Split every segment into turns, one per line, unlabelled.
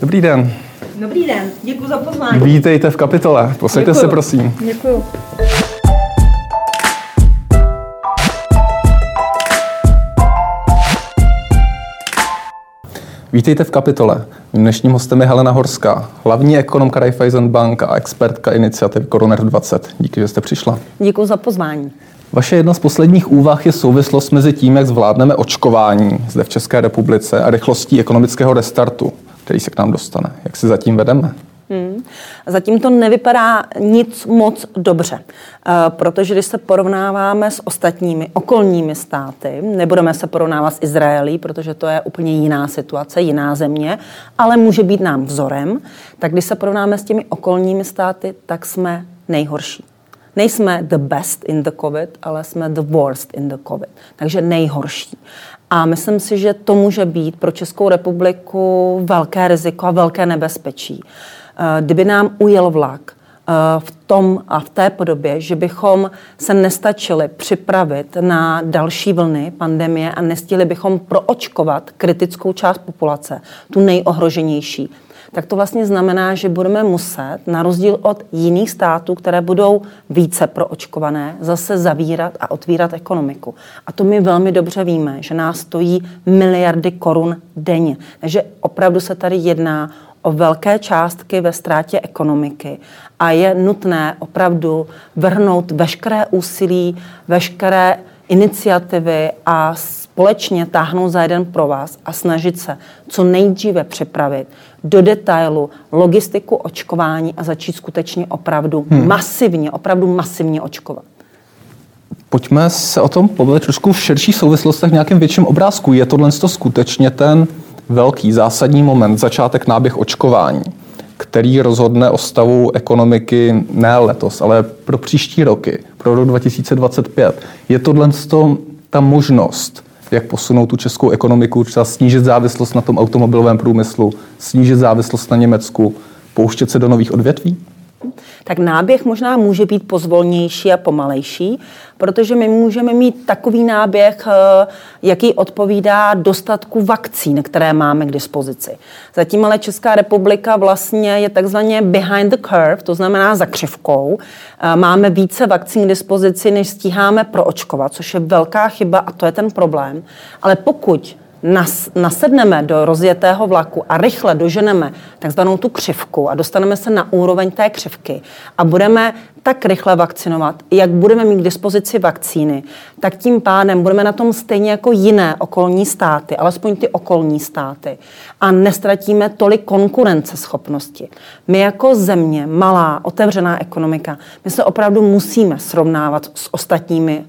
Dobrý den.
Dobrý den, děkuji za pozvání.
Vítejte v kapitole. Posaďte se, prosím.
Děkuji.
Vítejte v kapitole. Dnešním hostem je Helena Horská, hlavní ekonomka Raiffeisen Bank a expertka iniciativy Koroner 20. Díky, že jste přišla.
Děkuji za pozvání.
Vaše jedna z posledních úvah je souvislost mezi tím, jak zvládneme očkování zde v České republice a rychlostí ekonomického restartu, který se k nám dostane. Jak si zatím vedeme?
Hmm. Zatím to nevypadá nic moc dobře, uh, protože když se porovnáváme s ostatními okolními státy, nebudeme se porovnávat s Izraelí, protože to je úplně jiná situace, jiná země, ale může být nám vzorem, tak když se porovnáme s těmi okolními státy, tak jsme nejhorší. Nejsme the best in the COVID, ale jsme the worst in the COVID. Takže nejhorší. A myslím si, že to může být pro Českou republiku velké riziko a velké nebezpečí. Eh, kdyby nám ujel vlak eh, v tom a v té podobě, že bychom se nestačili připravit na další vlny pandemie a nestihli bychom proočkovat kritickou část populace, tu nejohroženější, tak to vlastně znamená, že budeme muset, na rozdíl od jiných států, které budou více proočkované, zase zavírat a otvírat ekonomiku. A to my velmi dobře víme, že nás stojí miliardy korun denně. Takže opravdu se tady jedná o velké částky ve ztrátě ekonomiky a je nutné opravdu vrhnout veškeré úsilí, veškeré iniciativy a společně táhnout za jeden pro vás a snažit se co nejdříve připravit do detailu logistiku očkování a začít skutečně opravdu hmm. masivně, opravdu masivně očkovat.
Pojďme se o tom pobavit trošku v širších souvislostech, v nějakém větším obrázku. Je tohle skutečně ten velký zásadní moment, začátek náběh očkování, který rozhodne o stavu ekonomiky ne letos, ale pro příští roky, pro rok 2025. Je tohle ta možnost, jak posunout tu českou ekonomiku, třeba snížit závislost na tom automobilovém průmyslu, snížit závislost na Německu, pouštět se do nových odvětví?
Tak náběh možná může být pozvolnější a pomalejší, protože my můžeme mít takový náběh, eh, jaký odpovídá dostatku vakcín, které máme k dispozici. Zatím ale Česká republika vlastně je takzvaně behind the curve, to znamená za křivkou. Eh, máme více vakcín k dispozici, než stíháme proočkovat, což je velká chyba a to je ten problém. Ale pokud nas, nasedneme do rozjetého vlaku a rychle doženeme takzvanou tu křivku a dostaneme se na úroveň té křivky a budeme tak rychle vakcinovat, jak budeme mít k dispozici vakcíny, tak tím pádem budeme na tom stejně jako jiné okolní státy, alespoň ty okolní státy, a nestratíme tolik konkurenceschopnosti. My jako země, malá, otevřená ekonomika, my se opravdu musíme srovnávat s ostatními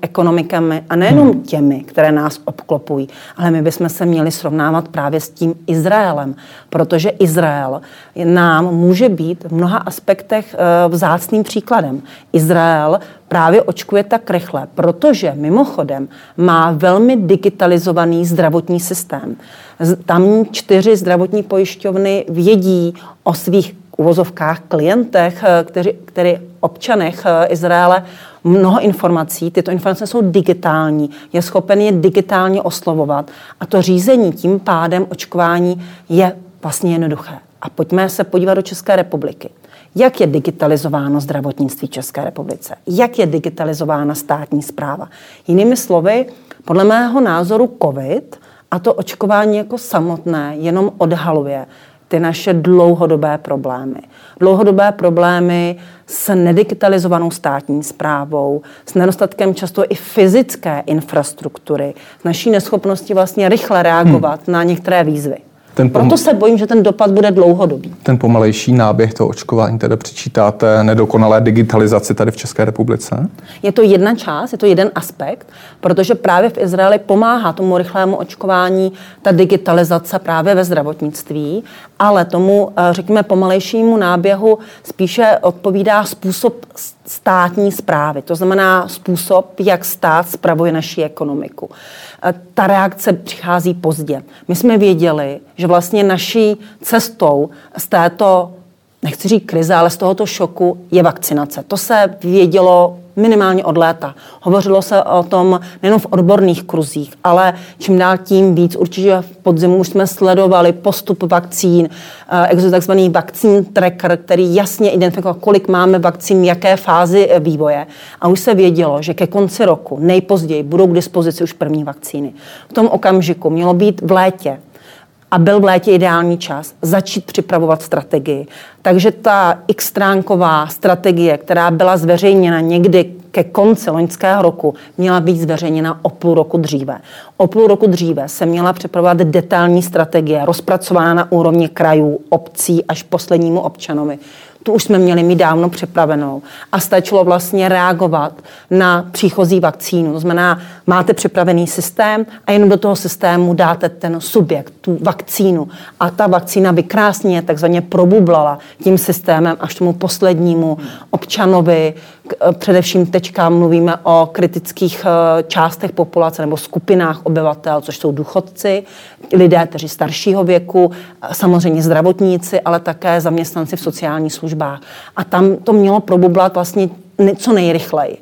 ekonomikami a nejenom hmm. těmi, které nás obklopují, ale my bychom se měli srovnávat právě s tím Izraelem, protože Izrael nám může být v mnoha aspektech eh, vzácným příkladem. Izrael právě očkuje tak rychle, protože mimochodem má velmi digitalizovaný zdravotní systém. Tam čtyři zdravotní pojišťovny vědí o svých uvozovkách klientech, eh, kteří, který občanech eh, Izraele mnoho informací, tyto informace jsou digitální, je schopen je digitálně oslovovat a to řízení tím pádem očkování je vlastně jednoduché. A pojďme se podívat do České republiky. Jak je digitalizováno zdravotnictví České republice? Jak je digitalizována státní zpráva? Jinými slovy, podle mého názoru COVID a to očkování jako samotné jenom odhaluje ty naše dlouhodobé problémy. Dlouhodobé problémy s nedigitalizovanou státní zprávou, s nedostatkem často i fyzické infrastruktury, s naší neschopností vlastně rychle reagovat hmm. na některé výzvy. Ten pom- Proto se bojím, že ten dopad bude dlouhodobý.
Ten pomalejší náběh toho očkování tedy přičítáte nedokonalé digitalizaci tady v České republice?
Je to jedna část, je to jeden aspekt, protože právě v Izraeli pomáhá tomu rychlému očkování ta digitalizace právě ve zdravotnictví, ale tomu, eh, řekněme, pomalejšímu náběhu spíše odpovídá způsob státní zprávy, to znamená způsob, jak stát spravuje naši ekonomiku. Ta reakce přichází pozdě. My jsme věděli, že vlastně naší cestou z této nechci říct krize, ale z tohoto šoku je vakcinace. To se vědělo minimálně od léta. Hovořilo se o tom nejen v odborných kruzích, ale čím dál tím víc. Určitě v podzimu už jsme sledovali postup vakcín, eh, existuje takzvaný vakcín tracker, který jasně identifikoval, kolik máme vakcín, jaké fázi eh, vývoje. A už se vědělo, že ke konci roku nejpozději budou k dispozici už první vakcíny. V tom okamžiku mělo být v létě a byl v létě ideální čas začít připravovat strategii. Takže ta x stránková strategie, která byla zveřejněna někdy ke konci loňského roku, měla být zveřejněna o půl roku dříve. O půl roku dříve se měla připravovat detailní strategie, rozpracovaná na úrovni krajů, obcí až poslednímu občanovi tu už jsme měli mít dávno připravenou. A stačilo vlastně reagovat na příchozí vakcínu. To znamená, máte připravený systém a jenom do toho systému dáte ten subjekt, tu vakcínu. A ta vakcína by krásně takzvaně probublala tím systémem až tomu poslednímu občanovi, především teďka mluvíme o kritických eh, částech populace nebo skupinách obyvatel, což jsou důchodci, lidé, kteří staršího věku, samozřejmě zdravotníci, ale také zaměstnanci v sociálních službách. A tam to mělo probublat vlastně co nejrychleji.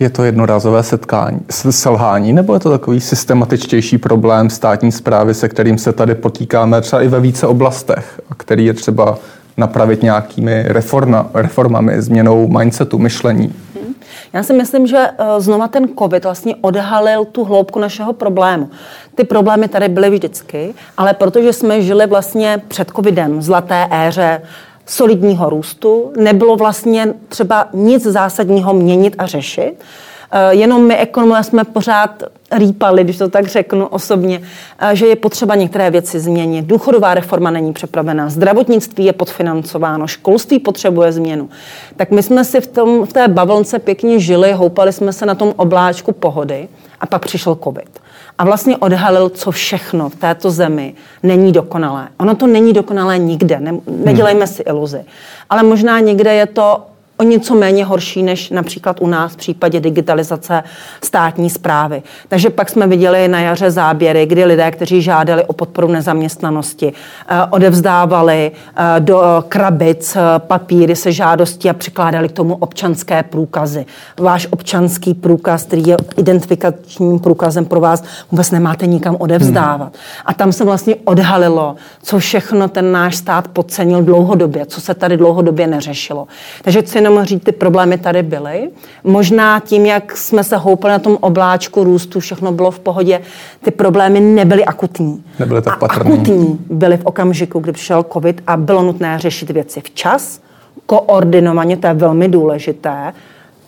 Je to jednorázové setkání, selhání, nebo je to takový systematičtější problém státní zprávy, se kterým se tady potýkáme třeba i ve více oblastech, a který je třeba napravit nějakými reforma, reformami, změnou mindsetu, myšlení. Hmm.
Já si myslím, že eh, znova ten COVID vlastně odhalil tu hloubku našeho problému. Ty problémy tady byly vždycky, ale protože jsme žili vlastně před COVIDem v zlaté éře solidního růstu, nebylo vlastně třeba nic zásadního měnit a řešit, jenom my ekonomové jsme pořád rýpali, když to tak řeknu osobně, eh, že je potřeba některé věci změnit. Důchodová reforma není připravená, zdravotnictví je podfinancováno, školství potřebuje změnu. Tak my jsme si v, tom, v té bavlnce pěkně žili, houpali jsme se na tom obláčku pohody a pak přišel covid. A vlastně odhalil, co všechno v této zemi není dokonalé. Ono to není dokonalé nikde, ne, nedělejme si iluzi. Ale možná někde je to o něco méně horší než například u nás v případě digitalizace státní zprávy. Takže pak jsme viděli na jaře záběry, kdy lidé, kteří žádali o podporu nezaměstnanosti, eh, odevzdávali eh, do krabic eh, papíry se žádostí a přikládali k tomu občanské průkazy. Váš občanský průkaz, který je identifikačním průkazem pro vás, vůbec nemáte nikam odevzdávat. Hmm. A tam se vlastně odhalilo, co všechno ten náš stát podcenil dlouhodobě, co se tady dlouhodobě neřešilo. Takže jenom říct, ty problémy tady byly. Možná tím, jak jsme se houpali na tom obláčku růstu, všechno bylo v pohodě, ty problémy nebyly akutní.
Nebyly tak
patrný. akutní byly v okamžiku, kdy přišel covid a bylo nutné řešit věci včas, koordinovaně, to je velmi důležité,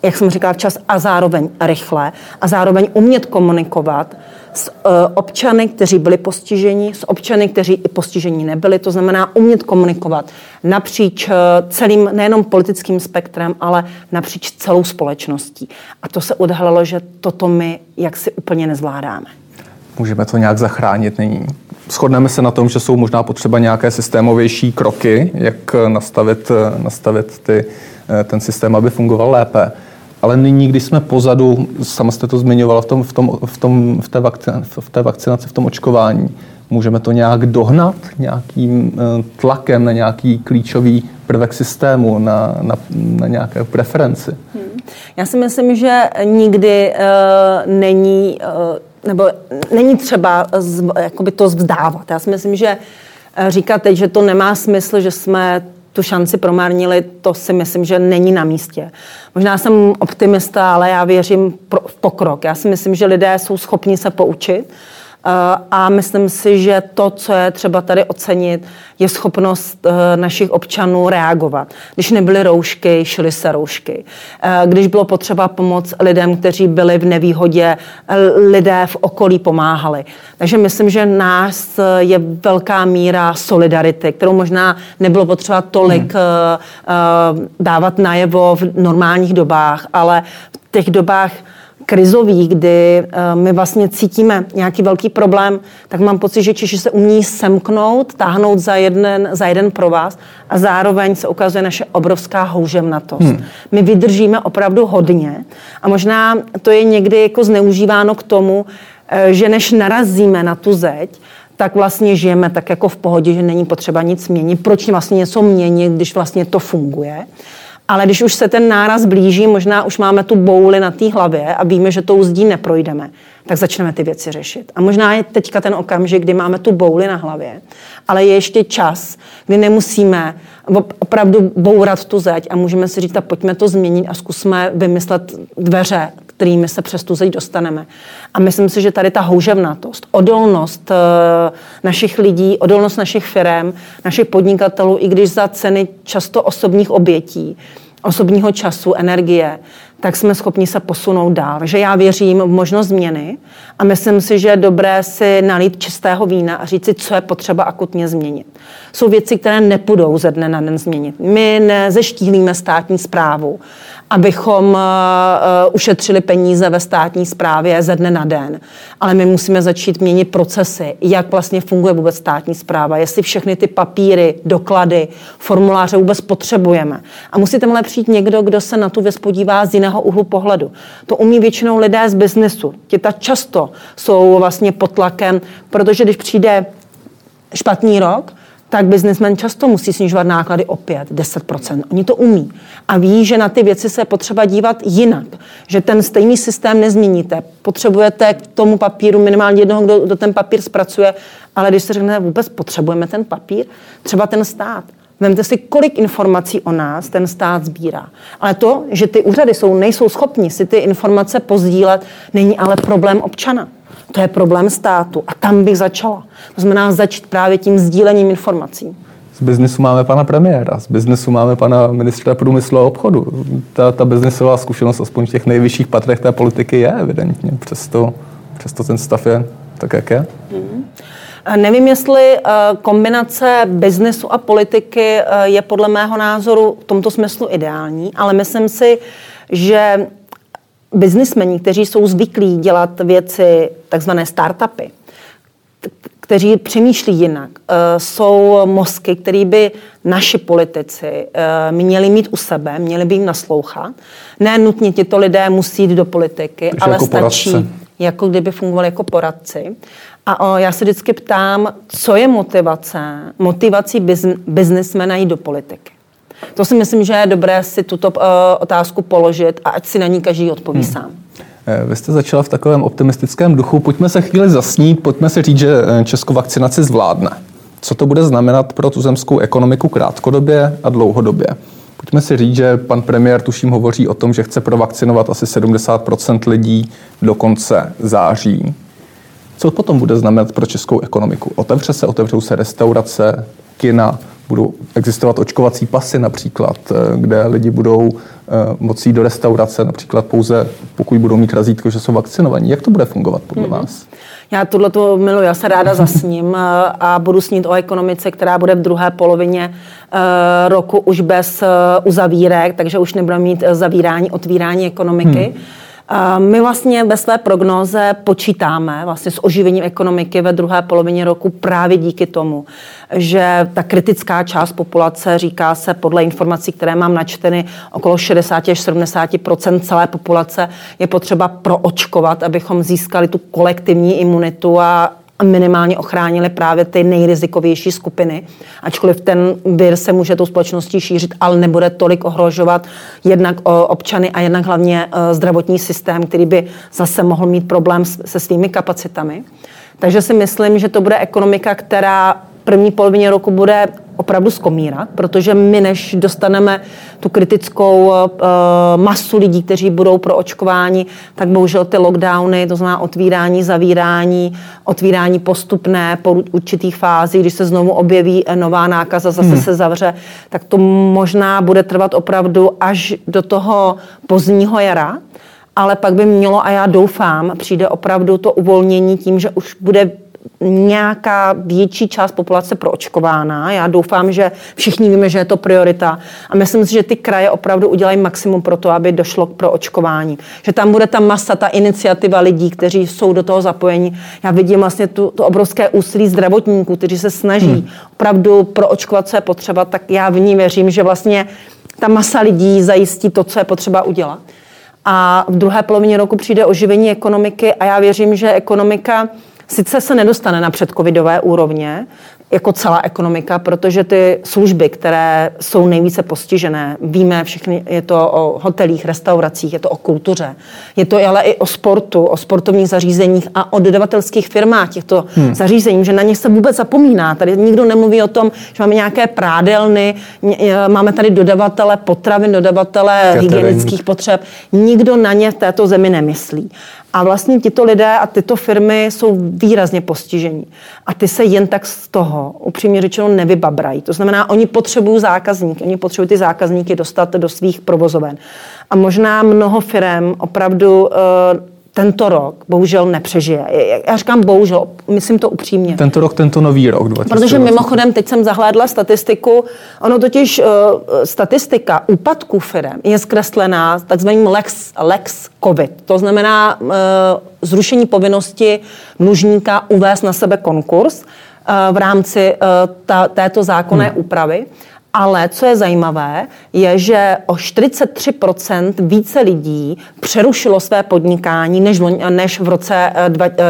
jak jsem říkala, včas a zároveň rychle a zároveň umět komunikovat s uh, občany, kteří byli postiženi, s občany, kteří i postiženi nebyli. To znamená umět komunikovat napříč uh, celým nejenom politickým spektrem, ale napříč celou společností. A to se odhalilo, že toto my jaksi úplně nezvládáme.
Můžeme to nějak zachránit nyní? Shodneme se na tom, že jsou možná potřeba nějaké systémovější kroky, jak nastavit, nastavit ty, ten systém, aby fungoval lépe. Ale nyní, když jsme pozadu, sama jste to zmiňovala v, tom, v, tom, v, tom, v, té, vakcinaci, v té vakcinaci, v tom očkování, můžeme to nějak dohnat nějakým eh, tlakem na nějaký klíčový prvek systému, na, na, na nějaké preferenci? Hmm.
Já si myslím, že nikdy uh, není, uh, nebo není třeba z, jakoby to vzdávat. Já si myslím, že uh, říkat teď, že to nemá smysl, že jsme tu šanci promarnili, to si myslím, že není na místě. Možná jsem optimista, ale já věřím v pokrok. Já si myslím, že lidé jsou schopni se poučit a myslím si, že to, co je třeba tady ocenit, je schopnost eh, našich občanů reagovat. Když nebyly roušky, šly se roušky. Eh, když bylo potřeba pomoct lidem, kteří byli v nevýhodě, lidé v okolí pomáhali. Takže myslím, že nás je velká míra solidarity, kterou možná nebylo potřeba tolik hmm. dávat najevo v normálních dobách, ale v těch dobách krizový, kdy eh, my vlastně cítíme nějaký velký problém, tak mám pocit, že Češi se umí semknout, táhnout za jeden, za jeden pro vás a zároveň se ukazuje naše obrovská houževnatost. Hmm. My vydržíme opravdu hodně a možná to je někdy jako zneužíváno k tomu, eh, že než narazíme na tu zeď, tak vlastně žijeme tak jako v pohodě, že není potřeba nic měnit. Proč vlastně něco měnit, když vlastně to funguje? Ale když už se ten náraz blíží, možná už máme tu bouli na té hlavě a víme, že tou zdí neprojdeme, tak začneme ty věci řešit. A možná je teďka ten okamžik, kdy máme tu bouli na hlavě, ale je ještě čas, kdy nemusíme opravdu bourat tu zeď a můžeme si říct, tak pojďme to změnit a zkusme vymyslet dveře, kterými se přes tu zeď dostaneme. A myslím si, že tady ta houževnatost, odolnost eh, našich lidí, odolnost našich firm, našich podnikatelů, i když za ceny často osobních obětí, osobního času, energie, tak jsme schopni se posunout dál. Takže já věřím v možnost změny a myslím si, že je dobré si nalít čistého vína a říct si, co je potřeba akutně změnit. Jsou věci, které nepůjdou ze dne na den změnit. My nezeštílíme státní zprávu abychom uh, ušetřili peníze ve státní správě ze dne na den. Ale my musíme začít měnit procesy, jak vlastně funguje vůbec státní správa, jestli všechny ty papíry, doklady, formuláře vůbec potřebujeme. A musí tam ale přijít někdo, kdo se na tu věc podívá z jiného úhlu pohledu. To umí většinou lidé z biznesu. Ti ta často jsou vlastně pod tlakem, protože když přijde špatný rok, tak biznismen často musí snižovat náklady o 5, 10%. Oni to umí. A ví, že na ty věci se potřeba dívat jinak. Že ten stejný systém nezměníte. Potřebujete k tomu papíru minimálně jednoho, kdo, kdo ten papír zpracuje, ale když se řekne, vůbec potřebujeme ten papír, třeba ten stát. Vemte si, kolik informací o nás ten stát sbírá. Ale to, že ty úřady jsou, nejsou schopni si ty informace pozdílet, není ale problém občana. To je problém státu a tam bych začala. To znamená začít právě tím sdílením informací.
Z biznesu máme pana premiéra, z biznesu máme pana ministra průmyslu a obchodu. Ta, ta biznesová zkušenost aspoň v těch nejvyšších patrech té politiky je evidentně. Přesto, přesto ten stav je tak, jak je. Mm.
Nevím, jestli eh, kombinace biznesu a politiky eh, je podle mého názoru v tomto smyslu ideální, ale myslím si, že biznismeni, kteří jsou zvyklí dělat věci, takzvané startupy, kteří přemýšlí jinak, eh, jsou mozky, které by naši politici eh, měli mít u sebe, měli by jim naslouchat. Ne nutně tito lidé musí jít do politiky,
Takže
ale
jako
stačí,
poradce.
jako kdyby fungovali jako poradci. A já se vždycky ptám, co je motivace, motivací biznismena jít do politiky. To si myslím, že je dobré si tuto uh, otázku položit a ať si na ní každý odpoví hmm. sám.
Eh, vy jste začala v takovém optimistickém duchu. Pojďme se chvíli zasnít, pojďme si říct, že eh, Česko vakcinaci zvládne. Co to bude znamenat pro tuzemskou ekonomiku krátkodobě a dlouhodobě? Pojďme si říct, že pan premiér tuším hovoří o tom, že chce provakcinovat asi 70% lidí do konce září. Co potom bude znamenat pro českou ekonomiku? Otevře se, otevřou se restaurace, kina, budou existovat očkovací pasy například, eh, kde lidi budou eh, moci jít do restaurace například pouze, pokud budou mít razítko, že jsou vakcinovaní. Jak to bude fungovat podle mm-hmm. vás?
Já tuhle to miluji, já se ráda zasním eh, a budu snít o ekonomice, která bude v druhé polovině roku už bez uzavírek, takže už nebudeme mít zavírání, otvírání ekonomiky. Hmm. My vlastně ve své prognóze počítáme vlastně s oživením ekonomiky ve druhé polovině roku právě díky tomu, že ta kritická část populace, říká se podle informací, které mám načteny, okolo 60 až 70% celé populace je potřeba proočkovat, abychom získali tu kolektivní imunitu a minimálně ochránili právě ty nejrizikovější skupiny. Ačkoliv ten vir se může tou společností šířit, ale nebude tolik ohrožovat jednak občany a jednak hlavně e, zdravotní systém, který by zase mohl mít problém se svými kapacitami. Takže si myslím, že to bude ekonomika, která první polovině roku bude opravdu skomírat, protože my, než dostaneme tu kritickou uh, masu lidí, kteří budou pro očkování, tak bohužel ty lockdowny, to znamená otvírání, zavírání, otvírání postupné po určitých fázích, když se znovu objeví nová nákaza, zase hmm. se zavře, tak to možná bude trvat opravdu až do toho pozdního jara ale pak by mělo, a já doufám, přijde opravdu to uvolnění tím, že už bude nějaká větší část populace proočkována. Já doufám, že všichni víme, že je to priorita. A myslím si, že ty kraje opravdu udělají maximum pro to, aby došlo k proočkování. Že tam bude ta masa, ta iniciativa lidí, kteří jsou do toho zapojeni. Já vidím vlastně tu, to obrovské úsilí zdravotníků, kteří se snaží hmm. opravdu proočkovat, co je potřeba, tak já v ní věřím, že vlastně ta masa lidí zajistí to, co je potřeba udělat. A v druhé polovině roku přijde oživení ekonomiky a já věřím, že ekonomika sice se nedostane na předcovidové úrovně, jako celá ekonomika, protože ty služby, které jsou nejvíce postižené, víme všechny, je to o hotelích, restauracích, je to o kultuře, je to ale i o sportu, o sportovních zařízeních a o dodavatelských firmách těchto hmm. zařízení, že na ně se vůbec zapomíná. Tady nikdo nemluví o tom, že máme nějaké prádelny, máme tady dodavatele potravin, dodavatele hygienických potřeb. Nikdo na ně v této zemi nemyslí. A vlastně tito lidé a tyto firmy jsou výrazně postižení. A ty se jen tak z toho, upřímně řečeno, nevybabrají. To znamená, oni potřebují zákazníky, oni potřebují ty zákazníky dostat do svých provozoven. A možná mnoho firm opravdu uh, tento rok bohužel nepřežije. Já říkám bohužel, myslím to upřímně.
Tento rok, tento nový rok 2020.
Protože mimochodem, teď jsem zahlédla statistiku, ono totiž uh, statistika úpadků firm je zkreslená takzvaným Lex, Lex COVID. To znamená uh, zrušení povinnosti dlužníka uvést na sebe konkurs uh, v rámci uh, ta, této zákonné hmm. úpravy. Ale co je zajímavé, je, že o 43% více lidí přerušilo své podnikání než, než v roce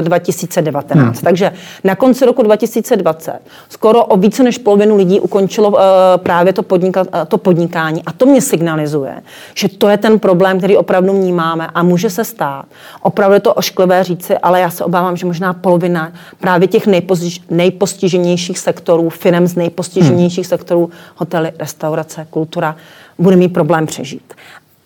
2019. Eh, hmm. Takže na konci roku 2020 skoro o více než polovinu lidí ukončilo uh, právě to, podnika, to podnikání. A to mě signalizuje, že to je ten problém, který opravdu vnímáme a může se stát. Opravdu je to ošklivé říci, ale já se obávám, že možná polovina právě těch nejpostiž, nejpostiženějších sektorů, firm z nejpostiženějších hmm. sektorů, hotely, restaurace, kultura, bude mít problém přežít.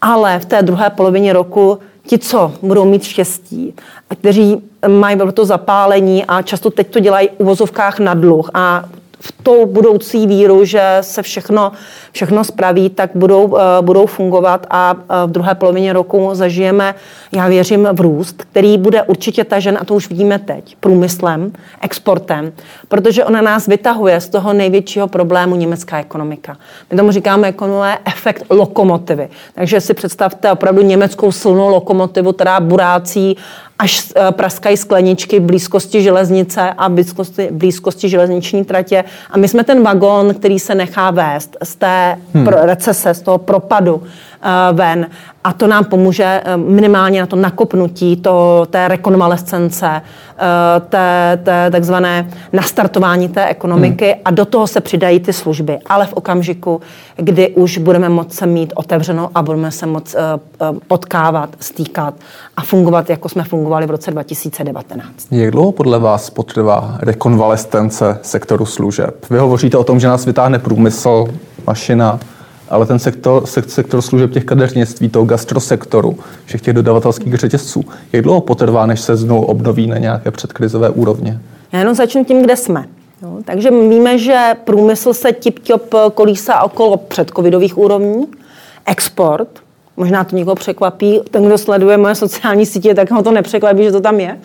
Ale v té druhé polovině roku ti, co budou mít štěstí a kteří mají to zapálení a často teď to dělají v uvozovkách na dluh a v tou budoucí víru, že se všechno, všechno spraví, tak budou, uh, budou fungovat a uh, v druhé polovině roku zažijeme, já věřím, v růst, který bude určitě tažen, a to už vidíme teď, průmyslem, exportem, protože ona nás vytahuje z toho největšího problému německá ekonomika. My tomu říkáme ekonomové efekt lokomotivy. Takže si představte opravdu německou silnou lokomotivu, která burácí až eh, praskají skleničky v blízkosti železnice a blízkosti, blízkosti železniční tratě. A my jsme ten vagon, který se nechá vést z té hmm. recese, z toho propadu ven. A to nám pomůže eh, minimálně na to nakopnutí to, té rekonvalescence, eh, té, té takzvané nastartování té ekonomiky hmm. a do toho se přidají ty služby. Ale v okamžiku, kdy už budeme moci mít otevřeno a budeme se moc eh, potkávat, stýkat a fungovat, jako jsme fungovali v roce 2019.
Jak dlouho podle vás potrvá rekonvalescence sektoru služeb? Vy hovoříte o tom, že nás vytáhne průmysl, mašina, ale ten sektor, sektor služeb těch kadeřnictví, toho gastrosektoru, všech těch dodavatelských řetězců, jak dlouho potrvá, než se znovu obnoví na nějaké předkrizové úrovně?
Já jenom začnu tím, kde jsme. No, takže víme, že průmysl se tip-top kolísá okolo předcovidových úrovní, export, možná to někoho překvapí, ten, kdo sleduje moje sociální sítě, tak ho to nepřekvapí, že to tam je.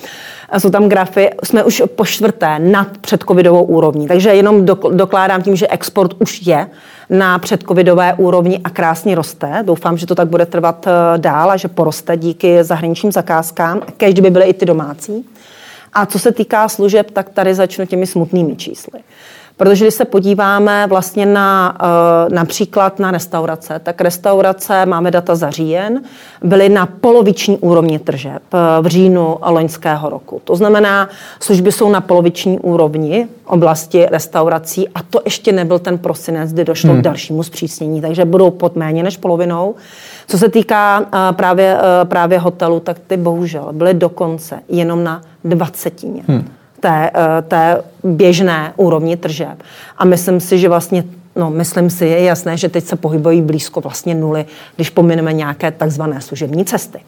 A jsou tam grafy, jsme už po čtvrté nad předcovidovou úrovní. Takže jenom dokládám tím, že export už je na předcovidové úrovni a krásně roste. Doufám, že to tak bude trvat eh, dál a že poroste díky zahraničním zakázkám, kež by byly i ty domácí. A co se týká služeb, tak tady začnu těmi smutnými čísly. Protože když se podíváme vlastně na eh, například na restaurace, tak restaurace, máme data za říjen, byly na poloviční úrovni tržeb eh, v říjnu loňského roku. To znamená, služby jsou na poloviční úrovni oblasti restaurací a to ještě nebyl ten prosinec, kdy došlo hmm. k dalšímu zpřísnění, takže budou pod méně než polovinou. Co se týká eh, právě, právě hotelu, tak ty bohužel byly dokonce jenom na dvacetině. Hmm té, eh, té běžné úrovni tržeb. A myslím si, že vlastně No, myslím si, je jasné, že teď se pohybují blízko vlastně nuly, když pomineme nějaké takzvané služební cesty.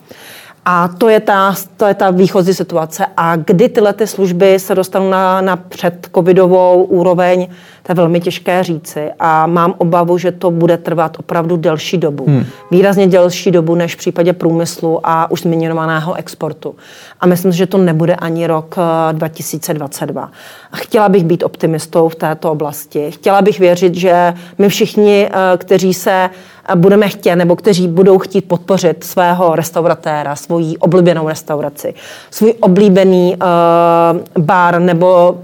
A to je ta, to je ta výchozí situace. A kdy tyhle ty služby se dostanou na, na předcovidovou úroveň, to je velmi těžké říci. A mám obavu, že to bude trvat opravdu delší dobu. Hmm. Výrazně delší dobu než v případě průmyslu a už zmiňovaného exportu. A myslím, že to nebude ani rok 2022. Eh, chtěla bych být optimistou v této oblasti. Chtěla bych věřit, že my všichni, eh, kteří se budeme chtít, nebo kteří budou chtít podpořit svého restauratéra, svoji oblíbenou restauraci, svůj oblíbený uh, bar nebo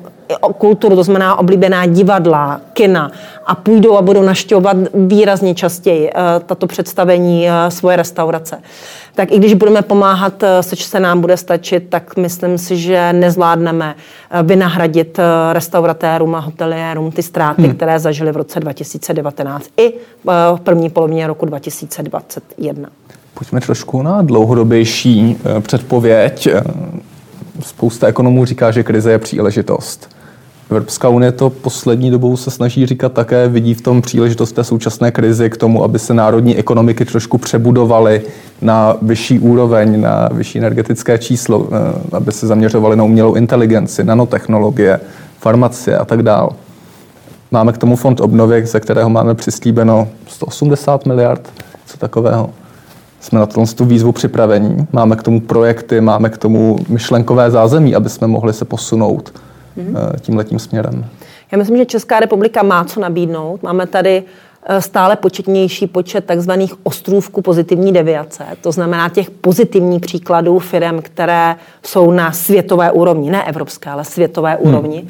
kulturu, to znamená oblíbená divadla, kina a půjdou a budou naštěvovat výrazně častěji tato představení svoje restaurace tak i když budeme pomáhat, eh, seč se nám bude stačit, tak myslím si, že nezvládneme eh, vynahradit eh, restauratérům a hoteliérům ty ztráty, hmm. které zažili v roce 2019 i v první polovině roku 2021.
Pojďme trošku na dlouhodobější předpověď. Spousta ekonomů říká, že krize je příležitost. Evropská unie to poslední dobou se snaží říkat také, vidí v tom příležitost té současné krizi k tomu, aby se národní ekonomiky trošku přebudovaly na vyšší úroveň, na vyšší energetické číslo, eh, aby se zaměřovaly na umělou inteligenci, nanotechnologie, farmacie a tak dále. Máme k tomu fond obnovy, ze kterého máme přislíbeno 180 miliard, co takového. Jsme na tu výzvu připravení, máme k tomu projekty, máme k tomu myšlenkové zázemí, aby jsme mohli se posunout mm-hmm. tím letím směrem.
Já myslím, že Česká republika má co nabídnout. Máme tady eh, stále početnější počet takzvaných ostrůvků pozitivní deviace. To znamená těch pozitivních příkladů firm, které jsou na světové úrovni, ne evropské, ale světové hmm. úrovni.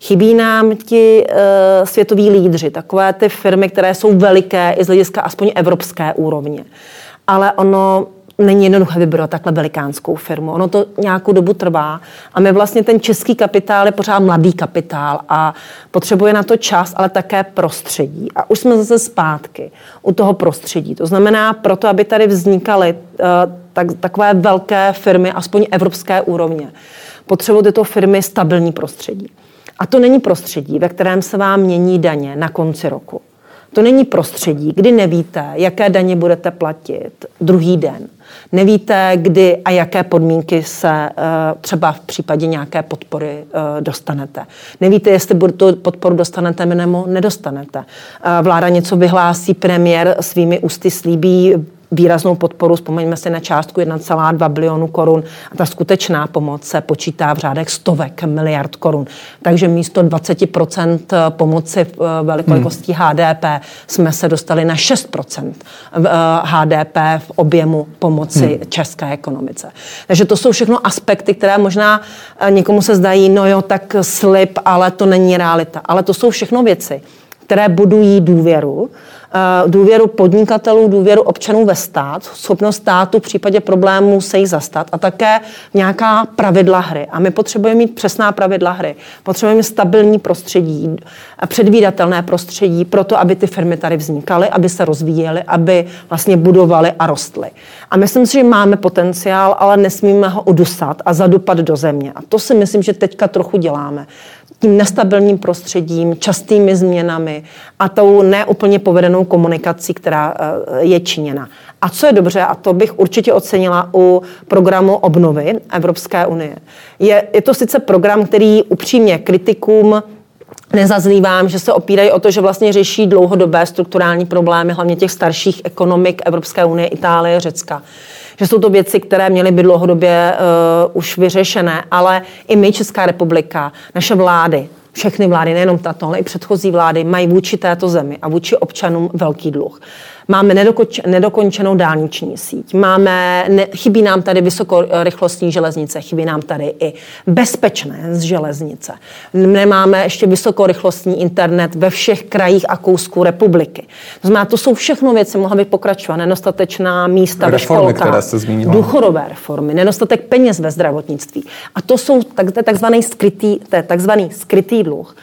Chybí nám ti uh, světoví lídři, takové ty firmy, které jsou veliké i z hlediska aspoň evropské úrovně. Ale ono není jednoduché vybrat takhle velikánskou firmu. Ono to nějakou dobu trvá a my vlastně ten český kapitál je pořád mladý kapitál a potřebuje na to čas, ale také prostředí. A už jsme zase zpátky u toho prostředí. To znamená, proto, aby tady vznikaly uh, tak, takové velké firmy, aspoň evropské úrovně, potřebují tyto firmy stabilní prostředí. A to není prostředí, ve kterém se vám mění daně na konci roku. To není prostředí, kdy nevíte, jaké daně budete platit druhý den. Nevíte, kdy a jaké podmínky se eh, třeba v případě nějaké podpory eh, dostanete. Nevíte, jestli tu podporu dostanete nebo nedostanete. Eh, vláda něco vyhlásí, premiér svými ústy slíbí výraznou podporu, vzpomeňme si na částku 1,2 bilionu korun a ta skutečná pomoc se počítá v řádech stovek miliard korun. Takže místo 20% pomoci v eh, velikosti hmm. HDP jsme se dostali na 6% HDP eh, v objemu pomoci hmm. české ekonomice. Takže to jsou všechno aspekty, které možná eh, někomu se zdají, no jo, tak slib, ale to není realita. Ale to jsou všechno věci, které budují důvěru důvěru podnikatelů, důvěru občanů ve stát, schopnost státu v případě problémů se jich zastat a také nějaká pravidla hry. A my potřebujeme mít přesná pravidla hry. Potřebujeme stabilní prostředí, předvídatelné prostředí pro to, aby ty firmy tady vznikaly, aby se rozvíjely, aby vlastně budovaly a rostly. A myslím si, že máme potenciál, ale nesmíme ho udusat a zadupat do země. A to si myslím, že teďka trochu děláme tím nestabilním prostředím, častými změnami a tou neúplně povedenou komunikací, která eh, je činěna. A co je dobře, a to bych určitě ocenila u programu obnovy Evropské unie, je, je to sice program, který upřímně kritikům nezazlívám, že se opírají o to, že vlastně řeší dlouhodobé strukturální problémy, hlavně těch starších ekonomik Evropské unie, Itálie, Řecka že jsou to věci, které měly být dlouhodobě uh, už vyřešené, ale i my, Česká republika, naše vlády, všechny vlády, nejenom tato, ale i předchozí vlády, mají vůči této zemi a vůči občanům velký dluh. Máme nedokoč, nedokončenou dálniční síť, máme, ne, chybí nám tady vysokorychlostní železnice, chybí nám tady i bezpečné z železnice. Nemáme ještě vysokorychlostní internet ve všech krajích a kousků republiky. To znamená, to jsou všechno věci, mohla by pokračovat. Nedostatečná místa
reformy, ve školkách,
důchodové reformy, nedostatek peněz ve zdravotnictví. A to jsou tak, takzvaný skrytý, takzvaný skrytý dluh.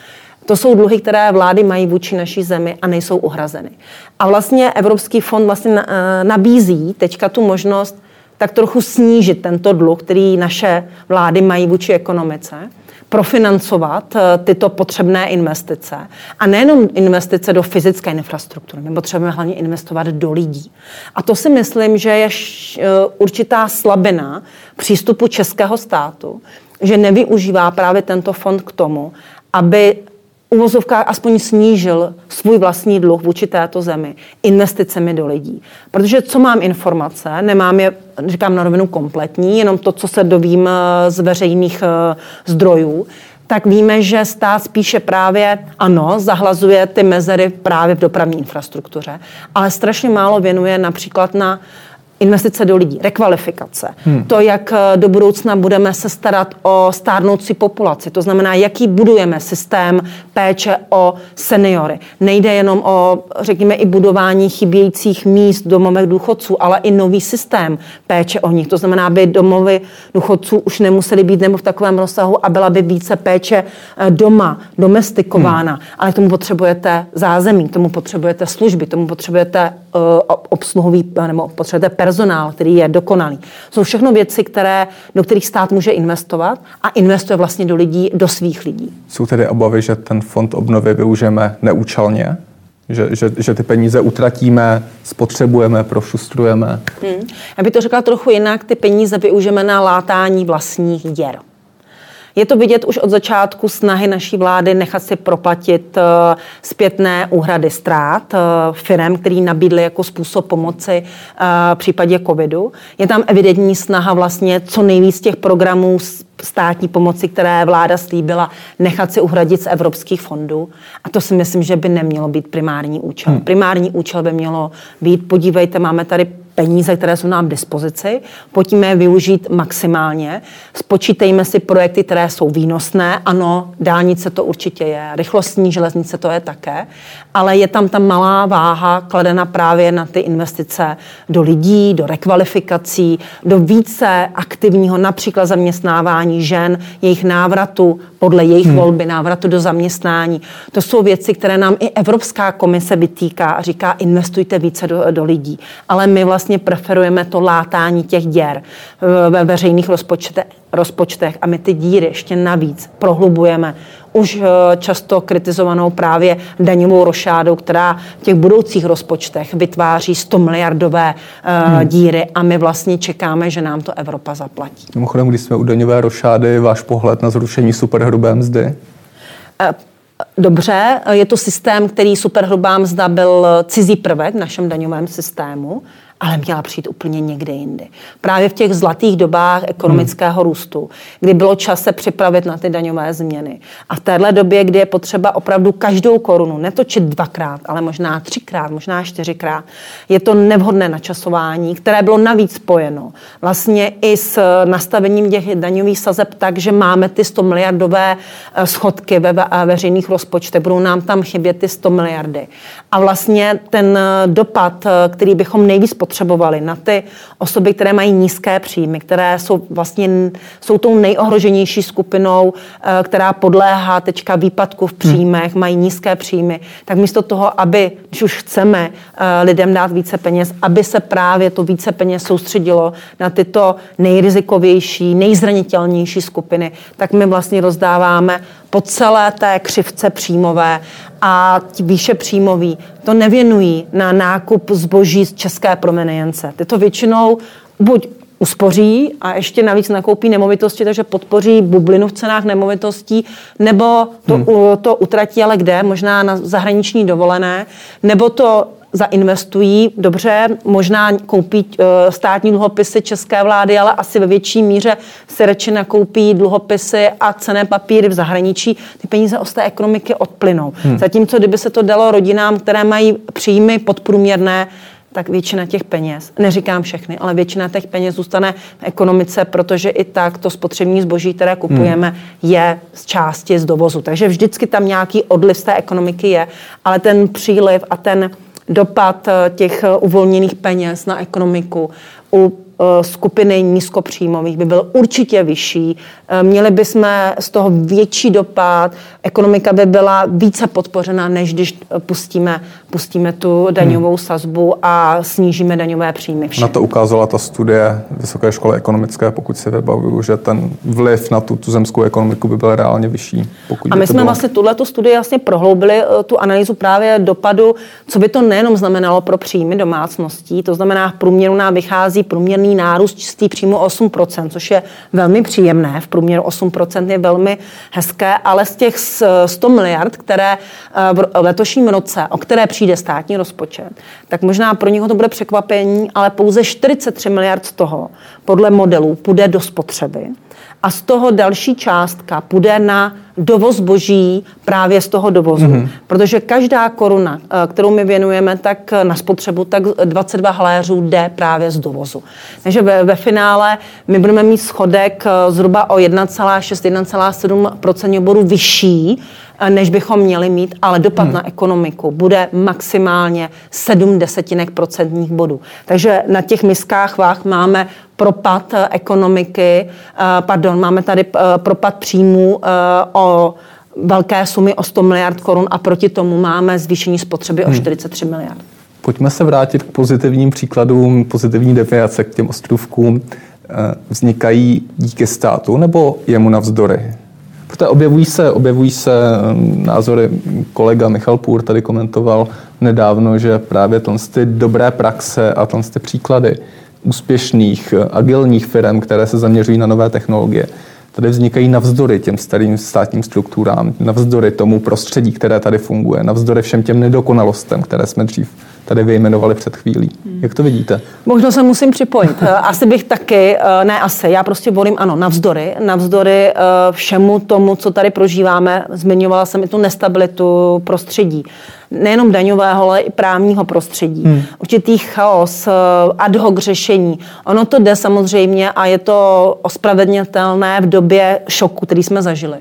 To jsou dluhy, které vlády mají vůči naší zemi a nejsou uhrazeny. A vlastně Evropský fond vlastně eh, nabízí teďka tu možnost tak trochu snížit tento dluh, který naše vlády mají vůči ekonomice, profinancovat eh, tyto potřebné investice. A nejenom investice do fyzické infrastruktury, my potřebujeme hlavně investovat do lidí. A to si myslím, že je eh, určitá slabina přístupu českého státu, že nevyužívá právě tento fond k tomu, aby uvozovkách aspoň snížil svůj vlastní dluh vůči této zemi investicemi do lidí. Protože co mám informace, nemám je, říkám na rovinu kompletní, jenom to, co se dovím eh, z veřejných eh, zdrojů, tak víme, že stát spíše právě, ano, zahlazuje ty mezery právě v dopravní infrastruktuře, ale strašně málo věnuje například na investice do lidí, rekvalifikace, hmm. to, jak eh, do budoucna budeme se starat o stárnoucí populaci, to znamená, jaký budujeme systém péče o seniory. Nejde jenom o, řekněme, i budování chybějících míst domovech důchodců, ale i nový systém péče o nich. To znamená, aby domovy důchodců už nemusely být nebo v takovém rozsahu a byla by více péče eh, doma, domestikována. Hmm. Ale k tomu potřebujete zázemí, k tomu potřebujete služby, k tomu potřebujete uh, obsluhový, nebo potřebujete personál, který je dokonalý. Jsou všechno věci, které, do kterých stát může investovat a investuje vlastně do lidí, do svých lidí.
Jsou tedy obavy, že ten fond obnovy využijeme neúčelně? Že, že, že ty peníze utratíme, spotřebujeme, prošustrujeme?
Hmm. Já bych to řekla trochu jinak, ty peníze využijeme na látání vlastních děr. Je to vidět už od začátku snahy naší vlády nechat si proplatit eh, zpětné úhrady ztrát eh, firm, který nabídly jako způsob pomoci eh, v případě covidu. Je tam evidentní snaha vlastně co nejvíc těch programů státní pomoci, které vláda slíbila, nechat si uhradit z evropských fondů. A to si myslím, že by nemělo být primární účel. Hmm. Primární účel by mělo být, podívejte, máme tady peníze, které jsou nám k dispozici, pojďme je využít maximálně, spočítejme si projekty, které jsou výnosné, ano, dálnice to určitě je, rychlostní železnice to je také, ale je tam ta malá váha kladena právě na ty investice do lidí, do rekvalifikací, do více aktivního například zaměstnávání žen, jejich návratu podle jejich hmm. volby, návratu do zaměstnání. To jsou věci, které nám i Evropská komise vytýká a říká, investujte více do, do lidí. Ale my vlastně preferujeme to látání těch děr ve veřejných rozpočtech, rozpočtech a my ty díry ještě navíc prohlubujeme už eh, často kritizovanou právě daňovou rošádou, která v těch budoucích rozpočtech vytváří 100 miliardové uh, hmm. díry a my vlastně čekáme, že nám to Evropa zaplatí.
Mimochodem, když jsme u daňové rošády, váš pohled na zrušení superhrubé mzdy?
Uh, Dobře, je to systém, který superhrubá mzda byl cizí prvek v našem daňovém systému ale měla přijít úplně někde jindy. Právě v těch zlatých dobách ekonomického hmm. růstu, kdy bylo čas se připravit na ty daňové změny. A v téhle době, kdy je potřeba opravdu každou korunu netočit dvakrát, ale možná třikrát, možná čtyřikrát, je to nevhodné načasování, které bylo navíc spojeno vlastně i s nastavením těch daňových sazeb tak, že máme ty 100 miliardové eh, schodky ve veřejných rozpočtech, budou nám tam chybět ty 100 miliardy. A vlastně ten eh, dopad, eh, který bychom nejvíc potřebovali na ty osoby, které mají nízké příjmy, které jsou vlastně jsou tou nejohroženější skupinou, eh, která podléhá teďka výpadku v hmm. příjmech, hmm. mají nízké příjmy, tak místo toho, aby, když už chceme eh, lidem dát více peněz, aby se právě to více peněz soustředilo na tyto nejrizikovější, nejzranitelnější skupiny, tak my vlastně rozdáváme po celé té křivce příjmové a ti výše příjmoví to nevěnují na nákup zboží z české promenejence. Ty to většinou buď uspoří a ještě navíc nakoupí nemovitosti, takže podpoří bublinu v cenách nemovitostí, nebo to, hmm. to utratí, ale kde? Možná na zahraniční dovolené, nebo to zainvestují, dobře, možná koupí eh, státní dluhopisy české vlády, ale asi ve větší míře se radši nakoupí dluhopisy a cené papíry v zahraničí. Ty peníze z té ekonomiky odplynou. Hmm. Zatímco, kdyby se to dalo rodinám, které mají příjmy podprůměrné, tak většina těch peněz, neříkám všechny, ale většina těch peněz zůstane v ekonomice, protože i tak to spotřební zboží, které kupujeme, hmm. je z části z dovozu. Takže vždycky tam nějaký odliv z té ekonomiky je, ale ten příliv a ten dopad eh, těch eh, uvolněných peněz na ekonomiku u skupiny nízkopříjmových by byl určitě vyšší. Eh, měli bychom z toho větší dopad, ekonomika by byla více podpořena, než když pustíme, pustíme tu daňovou hmm. sazbu a snížíme daňové příjmy.
Všem. Na to ukázala ta studie Vysoké školy ekonomické, pokud si vybavuju, že ten vliv na tu zemskou ekonomiku by byl reálně vyšší. Pokud
a my jsme
bylo...
vlastně tuhle studii vlastně prohloubili, eh, tu analýzu právě dopadu, co by to nejenom znamenalo pro příjmy domácností, to znamená v průměru nám vychází průměrný průměrný nárůst čistý příjmu 8%, což je velmi příjemné. V průměru 8% je velmi hezké, ale z těch 100 miliard, které eh, v letošním roce, o které přijde státní rozpočet, tak možná pro něho to bude překvapení, ale pouze 43 miliard z toho podle modelů půjde do spotřeby a z toho další částka půjde na dovoz boží právě z toho dovozu. Mm-hmm. Protože každá koruna, eh, kterou my věnujeme tak na spotřebu, tak 22 haléřů jde právě z dovozu. Takže ve, ve finále my budeme mít schodek zhruba o 1,6-1,7% bodu vyšší, než bychom měli mít, ale dopad hmm. na ekonomiku bude maximálně 7 desetinek procentních bodů. Takže na těch miskách váh máme propad eh, ekonomiky, eh, pardon, máme tady eh, propad příjmů o velké sumy o 100 miliard korun a proti tomu máme zvýšení spotřeby o 43 hmm. miliard.
Pojďme se vrátit k pozitivním příkladům, pozitivní definice k těm ostrovkům. Vznikají díky státu nebo jemu navzdory? Protože objevují se, objevují se um, názory, kolega Michal Půr tady komentoval nedávno, že právě ty dobré praxe a ty příklady úspěšných, agilních firm, které se zaměřují na nové technologie, tady vznikají navzdory těm starým státním strukturám, navzdory tomu prostředí, které tady funguje, navzdory všem těm nedokonalostem, které jsme dřív tady vyjmenovali před chvílí. Hmm. Jak to vidíte?
Možná se musím připojit. Eh, asi bych taky, eh, ne asi, já prostě volím ano, navzdory, navzdory eh, všemu tomu, co tady prožíváme. Zmiňovala jsem i tu nestabilitu prostředí nejenom daňového, ale i právního prostředí. Hmm. Určitý chaos, ad hoc řešení. Ono to jde samozřejmě a je to ospravedlnitelné v době šoku, který jsme zažili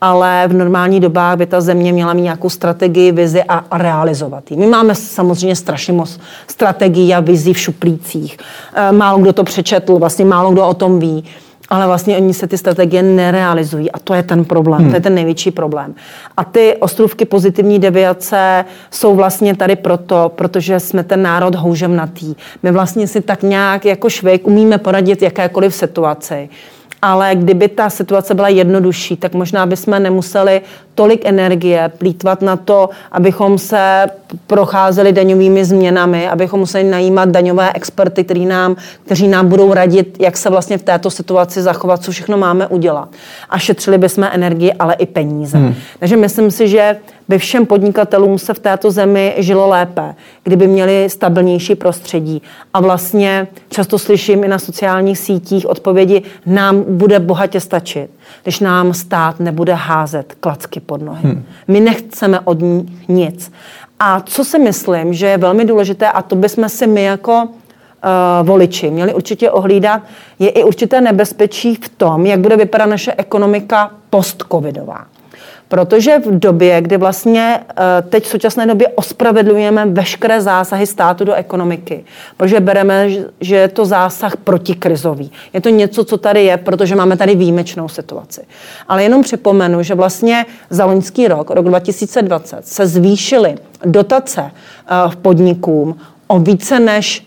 ale v normální dobách by ta země měla mít nějakou strategii, vizi a, realizovat ji. My máme samozřejmě strašně moc strategií a vizí v šuplících. Eh, málo kdo to přečetl, vlastně málo kdo o tom ví. Ale vlastně oni se ty strategie nerealizují a to je ten problém, hmm. to je ten největší problém. A ty ostrůvky pozitivní deviace jsou vlastně tady proto, protože jsme ten národ houževnatý. My vlastně si tak nějak jako švejk umíme poradit jakékoliv situaci ale kdyby ta situace byla jednodušší, tak možná bychom nemuseli tolik energie plítvat na to, abychom se procházeli daňovými změnami, abychom museli najímat daňové experty, který nám, kteří nám budou radit, jak se vlastně v této situaci zachovat, co všechno máme udělat. A šetřili bychom energii, ale i peníze. Hmm. Takže myslím si, že by všem podnikatelům se v této zemi žilo lépe, kdyby měli stabilnější prostředí. A vlastně často slyším i na sociálních sítích odpovědi, nám bude bohatě stačit, když nám stát nebude házet klacky pod nohy. Hmm. My nechceme od ní nic. A co si myslím, že je velmi důležité, a to bychom si my jako uh, voliči měli určitě ohlídat, je i určité nebezpečí v tom, jak bude vypadat naše ekonomika post-covidová. Protože v době, kdy vlastně eh, teď v současné době ospravedlujeme veškeré zásahy státu do ekonomiky, protože bereme, že je to zásah protikrizový. Je to něco, co tady je, protože máme tady výjimečnou situaci. Ale jenom připomenu, že vlastně za loňský rok, rok 2020, se zvýšily dotace v eh, podnikům o více než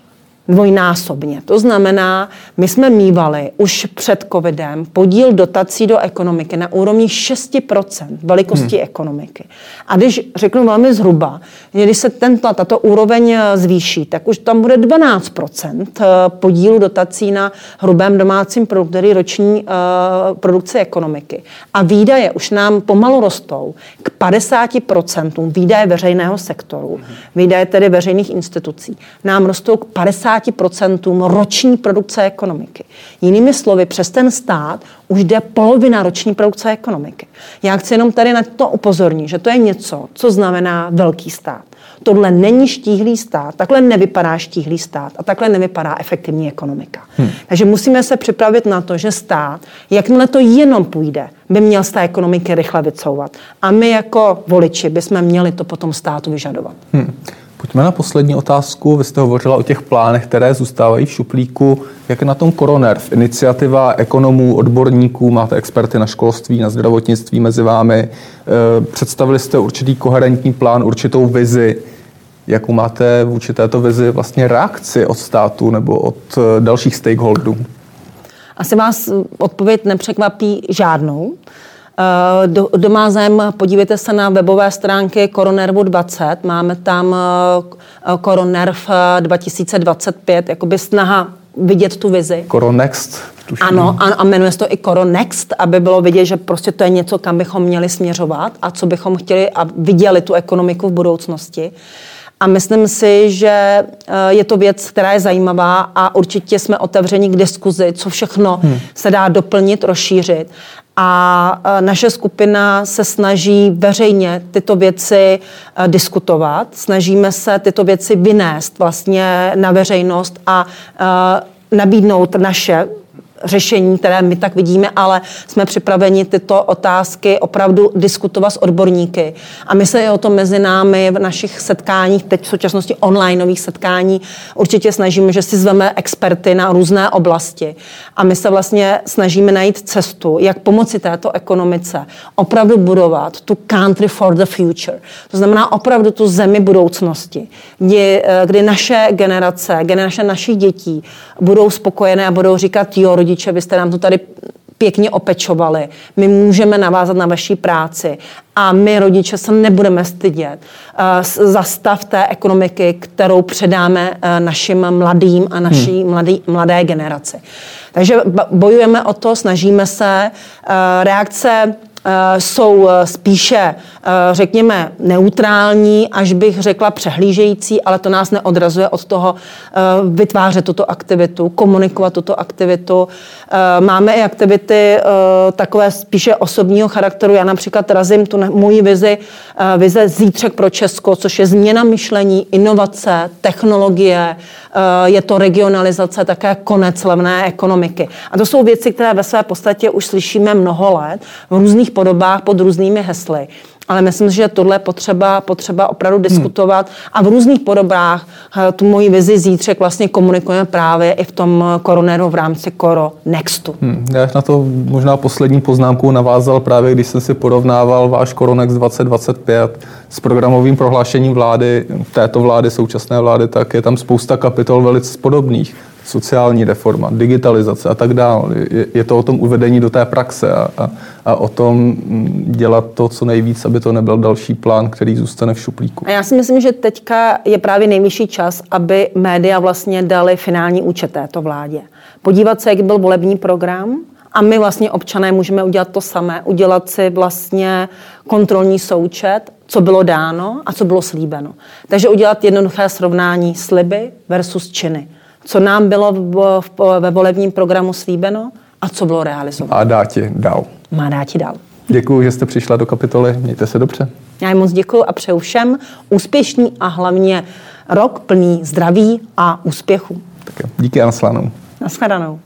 dvojnásobně. To znamená, my jsme mývali už před covidem podíl dotací do ekonomiky na úrovni 6% velikosti hmm. ekonomiky. A když řeknu velmi zhruba, když se tento, tato úroveň eh, zvýší, tak už tam bude 12% eh, podílu dotací na hrubém domácím produktu, tedy roční uh, produkce ekonomiky. A výdaje už nám pomalu rostou k 50% výdaje veřejného sektoru, hmm. výdaje tedy veřejných institucí, nám rostou k 50 50% roční produkce ekonomiky. Jinými slovy, přes ten stát už jde polovina roční produkce ekonomiky. Já chci jenom tady na to upozornit, že to je něco, co znamená velký stát. Tohle není štíhlý stát, takhle nevypadá štíhlý stát a takhle nevypadá efektivní ekonomika. Hmm. Takže musíme se připravit na to, že stát, jakmile to jenom půjde, by měl z té ekonomiky rychle vycouvat. A my jako voliči bychom měli to potom státu vyžadovat. Hmm.
Pojďme na poslední otázku. Vy jste hovořila o těch plánech, které zůstávají v šuplíku. Jak je na tom Koronerv? Iniciativa ekonomů, odborníků, máte experty na školství, na zdravotnictví mezi vámi. E, představili jste určitý koherentní plán, určitou vizi. Jakou máte vůči této vizi vlastně reakci od státu nebo od e, dalších stakeholderů?
Asi vás odpověď nepřekvapí žádnou. Kdo má zájem, podívejte se na webové stránky Koronervu 20. Máme tam Koronerv 2025, jakoby snaha vidět tu vizi.
Koronext.
Ano, ano, a jmenuje se to i Koronext, aby bylo vidět, že prostě to je něco, kam bychom měli směřovat a co bychom chtěli a viděli tu ekonomiku v budoucnosti. A myslím si, že eh, je to věc, která je zajímavá a určitě jsme otevřeni k diskuzi, co všechno hmm. se dá doplnit, rozšířit. A e, naše skupina se snaží veřejně tyto věci e, diskutovat, snažíme se tyto věci vynést vlastně na veřejnost a e, nabídnout naše řešení, které my tak vidíme, ale jsme připraveni tyto otázky opravdu diskutovat s odborníky. A my se o to mezi námi v našich setkáních, teď v současnosti onlineových setkání, určitě snažíme, že si zveme experty na různé oblasti. A my se vlastně snažíme najít cestu, jak pomoci této ekonomice opravdu budovat tu country for the future. To znamená opravdu tu zemi budoucnosti, kdy, eh, kdy naše generace, generace našich dětí budou spokojené a budou říkat, jo, rodiče, vy jste nám to tady pěkně opečovali. My můžeme navázat na vaší práci a my rodiče se nebudeme stydět uh, za stav té ekonomiky, kterou předáme uh, našim mladým a naší hmm. mladý, mladé generaci. Takže bojujeme o to, snažíme se. Uh, reakce Eh, jsou eh, spíše, eh, řekněme, neutrální, až bych řekla přehlížející, ale to nás neodrazuje od toho vytvářet tuto aktivitu, komunikovat tuto aktivitu. Máme i aktivity takové spíše osobního charakteru. Já například razím tu moji vizi, vize Zítřek pro Česko, což je změna myšlení, inovace, technologie, je to regionalizace, také konec levné ekonomiky. A to jsou věci, které ve své podstatě už slyšíme mnoho let v různých podobách pod různými hesly. Ale myslím, že tohle je potřeba, potřeba opravdu diskutovat hmm. a v různých podobách eh, tu moji vizi zítřek vlastně komunikujeme právě i v tom koronéru v rámci Koro Nextu. Hmm.
Já na to možná poslední poznámku navázal právě, když jsem si porovnával váš Koronex 2025 s programovým prohlášením vlády, této vlády, současné vlády, tak je tam spousta kapitol velice podobných sociální reforma, digitalizace a tak dále. Je, je to o tom uvedení do té praxe a, a, a o tom mm, dělat to, co nejvíc, aby to nebyl další plán, který zůstane v šuplíku.
A já si myslím, že teďka je právě nejvyšší čas, aby média vlastně dali finální účet této vládě. Podívat se, jak byl volební program, a my vlastně občané můžeme udělat to samé, udělat si vlastně kontrolní součet, co bylo dáno a co bylo slíbeno. Takže udělat jednoduché srovnání sliby versus činy co nám bylo v, v, ve volebním programu slíbeno a co bylo realizováno.
A dá ti dál.
Má dá ti dál.
Děkuji, že jste přišla do kapitoly. Mějte se dobře.
Já moc děkuji a přeju všem úspěšný a hlavně rok plný zdraví a úspěchu.
Tak díky a naslanou.
Naschledanou.